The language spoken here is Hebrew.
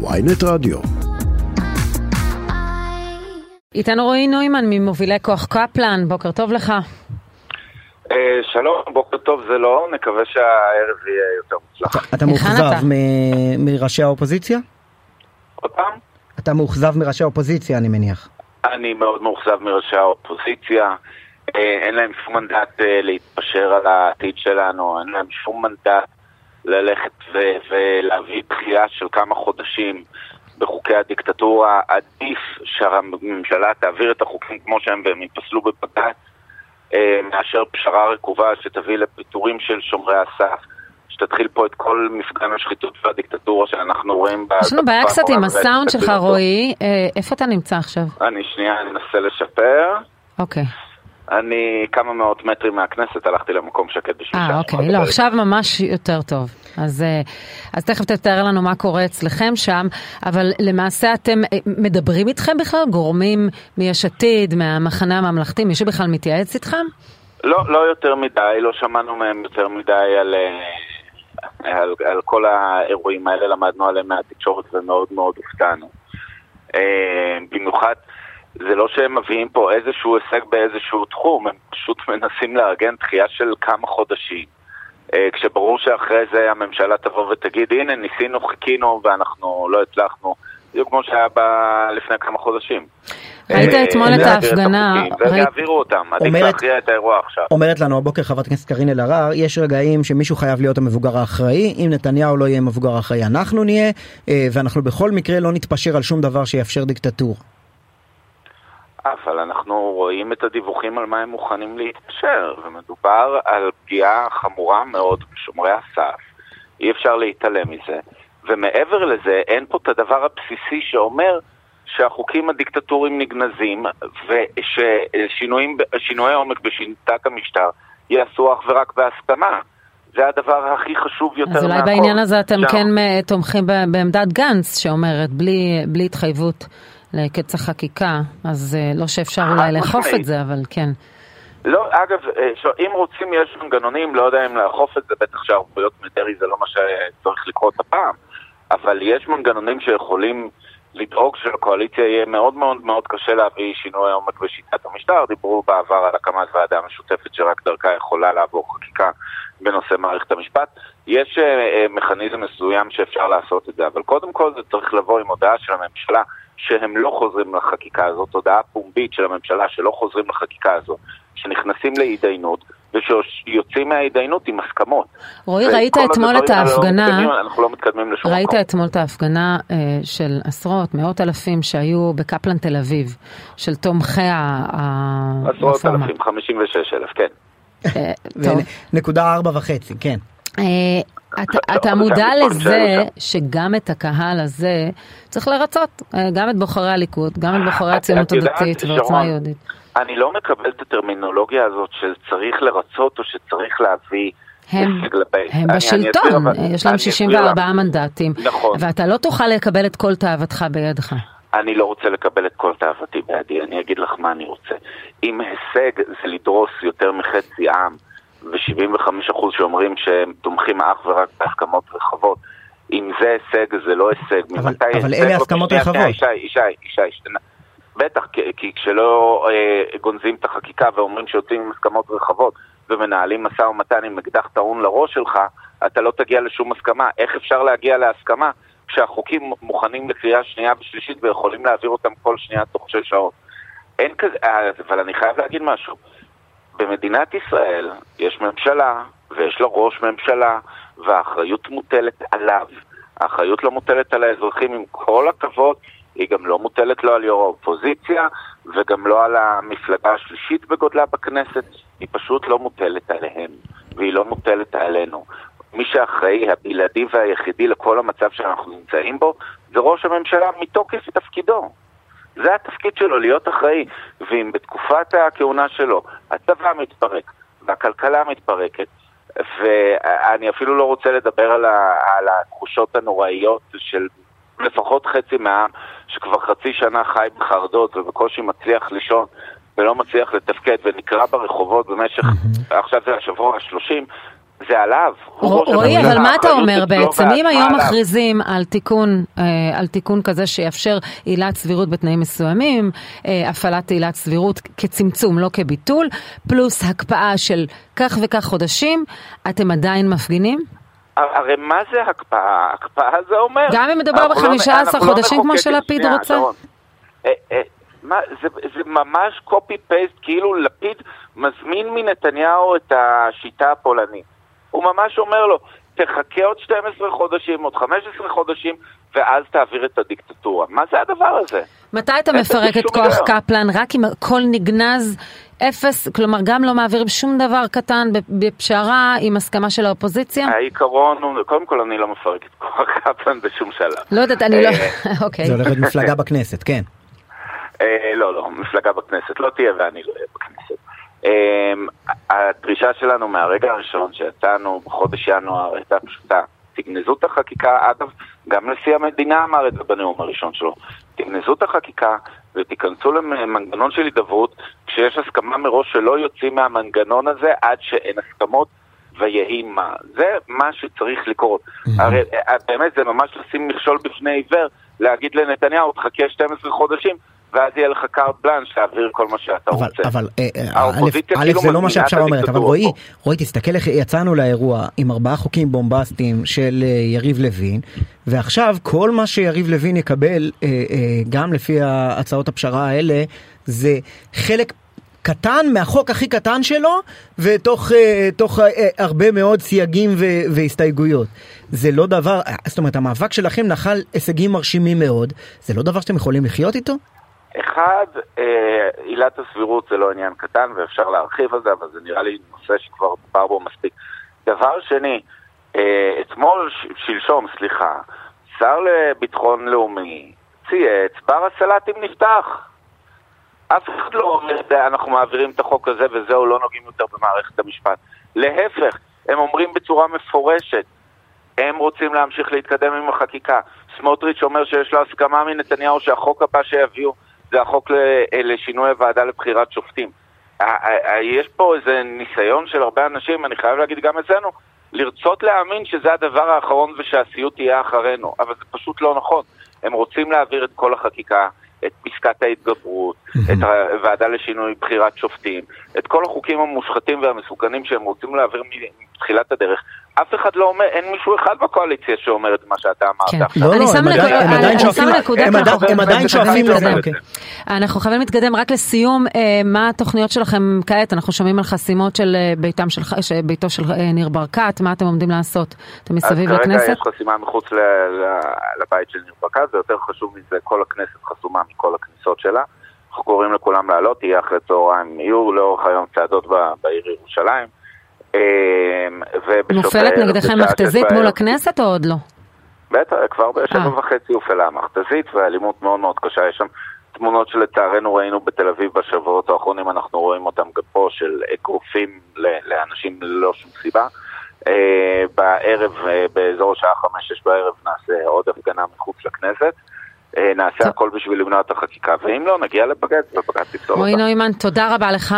ויינט רדיו. איתנו רועי נוימן ממובילי כוח קפלן, בוקר טוב לך. אה, שלום, בוקר טוב זה לא, נקווה שהערב יהיה יותר מוצלח. אתה מאוכזב מראשי האופוזיציה? עוד פעם? אתה מאוכזב מראשי האופוזיציה, אני מניח. אני מאוד מאוכזב מראשי האופוזיציה. אה, אין להם שום מנדט אה, להתפשר על העתיד שלנו, אין להם שום מנדט ללכת ו- ולהביא דחייה של כמה חודשים בחוקי הדיקטטורה. עדיף שהממשלה תעביר את החוקים כמו שהם והם ייפסלו בבג"ץ, אה, מאשר פשרה רקובה שתביא לפיטורים של שומרי הסף. שתתחיל פה את כל מפגן השחיתות והדיקטטורה שאנחנו רואים. יש לנו בעיה קצת עם הסאונד שלך. רועי, אה, איפה אתה נמצא עכשיו? אני שנייה אנסה לשפר. אוקיי. אני כמה מאות מטרים מהכנסת הלכתי למקום שקט בשביל אה, אוקיי, לא, עכשיו ממש יותר טוב. אז, אה, אז תכף תתאר לנו מה קורה אצלכם שם, אבל למעשה אתם אה, מדברים איתכם בכלל? גורמים מיש עתיד, מהמחנה הממלכתי, מישהו בכלל מתייעץ איתכם? לא, לא יותר מדי, לא שמענו מהם יותר מדי על, אה, על, על כל האירועים האלה, למדנו עליהם מהתקשורת ומאוד מאוד הופתענו. במיוחד, זה לא שהם מביאים פה איזשהו הישג באיזשהו תחום, הם פשוט מנסים לארגן דחייה של כמה חודשים. אה, כשברור שאחרי זה הממשלה תבוא ותגיד, הנה, ניסינו, חיכינו ואנחנו לא הצלחנו, בדיוק כמו שהיה ב- לפני כמה חודשים. ראית אה, אתמול את להעביר ההפגנה, ויעבירו אותם, עדיף להכריע את האירוע עכשיו. אומרת לנו הבוקר חברת הכנסת קארין אלהרר, יש רגעים שמישהו חייב להיות המבוגר האחראי, אם נתניהו לא יהיה מבוגר האחראי אנחנו נהיה, אה, ואנחנו בכל מקרה לא נתפשר על שום דבר שיאפשר דיקטטורה. אבל אנחנו רואים את הדיווחים על מה הם מוכנים להתקשר, ומדובר על פגיעה חמורה מאוד בשומרי הסף. אי אפשר להתעלם מזה. ומעבר לזה, אין פה את הדבר הבסיסי שאומר שהחוקים הדיקטטוריים נגנזים, וששינויי עומק בשיטת המשטר ייעשו אך ורק בהסכמה. זה הדבר הכי חשוב יותר אז אולי מהכל. בעניין הזה אתם עכשיו, כן אה, תומכים בעמדת גנץ, שאומרת בלי, בלי התחייבות לקץ החקיקה, אז אה, לא שאפשר אולי לאכוף משמעית. את זה, אבל כן. לא, אגב, אה, אם רוצים יש מנגנונים, לא יודע אם לאכוף את זה, בטח שהערבויות מדרעי זה לא מה שצריך לקרות הפעם, אבל יש מנגנונים שיכולים לדאוג שלקואליציה יהיה מאוד מאוד מאוד קשה להביא שינוי עומק בשיטת המשטר. דיברו בעבר על הקמת ועדה משותפת שרק דרכה יכולה לעבור חקיקה בנושא מערכת המשפט. יש אה, אה, מכניזם מסוים שאפשר לעשות את זה, אבל קודם כל זה צריך לבוא עם הודעה של הממשלה שהם לא חוזרים לחקיקה הזאת, הודעה פומבית של הממשלה שלא חוזרים לחקיקה הזאת, שנכנסים להתדיינות ושיוצאים מההתדיינות עם הסכמות. רועי, ראית אתמול את לא ההפגנה, אנחנו לא מתקדמים לשום ראית מקום. אתמול את ההפגנה אה, של עשרות, מאות אלפים שהיו בקפלן תל אביב, של תומכי ה- עשרות. אלפים, 56 אלף, כן. אה, טוב. נקודה ארבע וחצי, כן. אה, אתה, אתה מודע לזה. שגם את הקהל הזה צריך לרצות, אה, גם את בוחרי הליכוד, גם את בוחרי הציונות הדתית ועוצמה יהודית. אני לא מקבל את הטרמינולוגיה הזאת שצריך לרצות או שצריך להביא הם. הם בשלטון, אסביר, יש להם אני אסביר 64 למה. מנדטים, נכון. ואתה לא תוכל לקבל את כל תאוותך בידך. אני לא רוצה לקבל את כל תאוותי בידי, אני אגיד לך מה אני רוצה. אם הישג זה לדרוס יותר מחצי עם, ו-75% שאומרים שהם תומכים אך ורק בהסכמות רחבות, אם זה הישג, זה לא הישג. אבל- אבל הישג? אלה הסכמות שנייה, שנייה, רחבות. ישי, ישי, ישי. בטח, כי- כי כשלא אה, גונזים את החקיקה ואומרים שיוצאים עם הסכמות רחבות ומנהלים משא ומתן עם אקדח טעון לראש שלך, אתה לא תגיע לשום הסכמה. איך אפשר להגיע להסכמה כשהחוקים מוכנים לקריאה שנייה ושלישית ויכולים להעביר אותם כל שנייה תוך שש שעות? אין כזה, אה, אבל אני חייב להגיד משהו. במדינת ישראל יש ממשלה ויש לה ראש ממשלה והאחריות מוטלת עליו. האחריות לא מוטלת על האזרחים עם כל הכבוד, היא גם לא מוטלת לא על יו"ר האופוזיציה וגם לא על המפלגה השלישית בגודלה בכנסת, היא פשוט לא מוטלת עליהם והיא לא מוטלת עלינו. מי שאחראי, הבלעדי והיחידי לכל המצב שאנחנו נמצאים בו, זה ראש הממשלה מתוקף תפקידו. זה התפקיד שלו, להיות אחראי. ואם בתקופת הכהונה שלו הצבא מתפרק והכלכלה מתפרקת, ואני אפילו לא רוצה לדבר על, ה, על התחושות הנוראיות של לפחות חצי מהעם, שכבר חצי שנה חי בחרדות ובקושי מצליח לישון ולא מצליח לתפקד ונקרא ברחובות במשך, עכשיו זה השבוע השלושים, זה עליו. רועי, אבל מה אתה אומר בעצם? אם היום מכריזים על תיקון, אה, על תיקון כזה שיאפשר עילת סבירות בתנאים מסוימים, אה, הפעלת עילת סבירות כצמצום, לא כביטול, פלוס הקפאה של כך וכך חודשים, אתם עדיין מפגינים? הרי מה זה הקפאה? הקפאה זה אומר... גם אם מדובר ב-15 לא, חודשים לא כמו שלפיד רוצה? אה, מה, זה, זה ממש copy-paste, כאילו לפיד מזמין מנתניהו את השיטה הפולנית. הוא ממש אומר לו, תחכה עוד 12 חודשים, עוד 15 חודשים, ואז תעביר את הדיקטטורה. מה זה הדבר הזה? מתי אתה מפרק את כוח דבר. קפלן? רק אם הכל נגנז אפס, כלומר גם לא מעביר שום דבר קטן בפשרה עם הסכמה של האופוזיציה? העיקרון הוא, קודם כל אני לא מפרק את כוח קפלן בשום שלב. לא יודעת, אני לא, אוקיי. זה הולך להיות מפלגה בכנסת, כן. אה, לא, לא, מפלגה בכנסת לא תהיה ואני לא אהיה בכנסת. אמ, הדרישה שלנו מהרגע הראשון שיצאנו בחודש ינואר הייתה פשוטה. תגנזו את החקיקה, אגב, גם נשיא המדינה אמר את זה בנאום הראשון שלו. תגנזו את החקיקה ותיכנסו למנגנון של הידברות כשיש הסכמה מראש שלא יוצאים מהמנגנון הזה עד שאין הסכמות ויהי מה. זה מה שצריך לקרות. הרי אה, באמת זה ממש לשים מכשול בפני עיוור, להגיד לנתניהו, תחכה 12 חודשים ואז יהיה לך קארט בלאנש להעביר כל מה שאתה אבל, רוצה. אבל אה, אה, א', כאילו זה לא מה שאפשר אומרת, אבל רועי, רועי, תסתכל איך יצאנו לאירוע עם ארבעה חוקים בומבסטיים של אה, יריב לוין, ועכשיו כל מה שיריב לוין יקבל, גם לפי הצעות הפשרה האלה, זה חלק קטן מהחוק הכי קטן שלו ותוך תוך, הרבה מאוד סייגים ו, והסתייגויות. זה לא דבר, זאת אומרת המאבק שלכם נחל הישגים מרשימים מאוד, זה לא דבר שאתם יכולים לחיות איתו? אחד, אה, עילת הסבירות זה לא עניין קטן ואפשר להרחיב על זה, אבל זה נראה לי נושא שכבר דובר בו מספיק. דבר שני, אה, אתמול, שלשום, סליחה, שר לביטחון לאומי צייץ, בר הסלטים נפתח. אף אחד לא אומר, אנחנו מעבירים את החוק הזה וזהו, לא נוגעים יותר במערכת המשפט. להפך, הם אומרים בצורה מפורשת, הם רוצים להמשיך להתקדם עם החקיקה. סמוטריץ' אומר שיש לו הסכמה מנתניהו שהחוק הבא שיביאו זה החוק לשינוי הוועדה לבחירת שופטים. יש פה איזה ניסיון של הרבה אנשים, אני חייב להגיד גם אצלנו, לרצות להאמין שזה הדבר האחרון ושהסיוט תהיה אחרינו, אבל זה פשוט לא נכון. הם רוצים להעביר את כל החקיקה, את פסקת ההתגברות, את הוועדה לשינוי בחירת שופטים, את כל החוקים המושחתים והמסוכנים שהם רוצים להעביר מתחילת הדרך. אף אחד לא אומר, אין מישהו אחד בקואליציה שאומר את מה שאתה אמרת. כן. לא, לא, הם עדיין שואפים לזה. אנחנו חייבים להתקדם רק לסיום, אה, מה התוכניות שלכם כעת? אנחנו שומעים על חסימות של אה, ביתו של אה, ניר ברקת, מה אתם עומדים לעשות? אתם מסביב לכנסת? אז כרגע יש חסימה מחוץ לבית של ניר ברקת, ויותר חשוב מזה, כל הכנסת חסומה מכל הכניסות שלה. אנחנו קוראים לכולם לעלות, תהיה אחרי צהריים, יהיו לאורך היום צעדות בעיר ירושלים. אמ, נופלת נגדכם מכתזית מול הכנסת או עוד לא? בטח, כבר בשבע אה. וחצי הופעלה המכתזית והאלימות מאוד מאוד קשה. יש שם תמונות שלצערנו ראינו בתל אביב בשבועות האחרונים, אנחנו רואים אותם גם פה, של אגרופים לאנשים ללא שום סיבה. אה, בערב, אה, באזור השעה חמש-שש בערב, נעשה עוד הפגנה מחוץ לכנסת. נעשה הכל בשביל למנוע את החקיקה, ואם לא, נגיע לבג"ץ, ובג"ץ יפתור אותה. רועי נוימן, תודה רבה לך.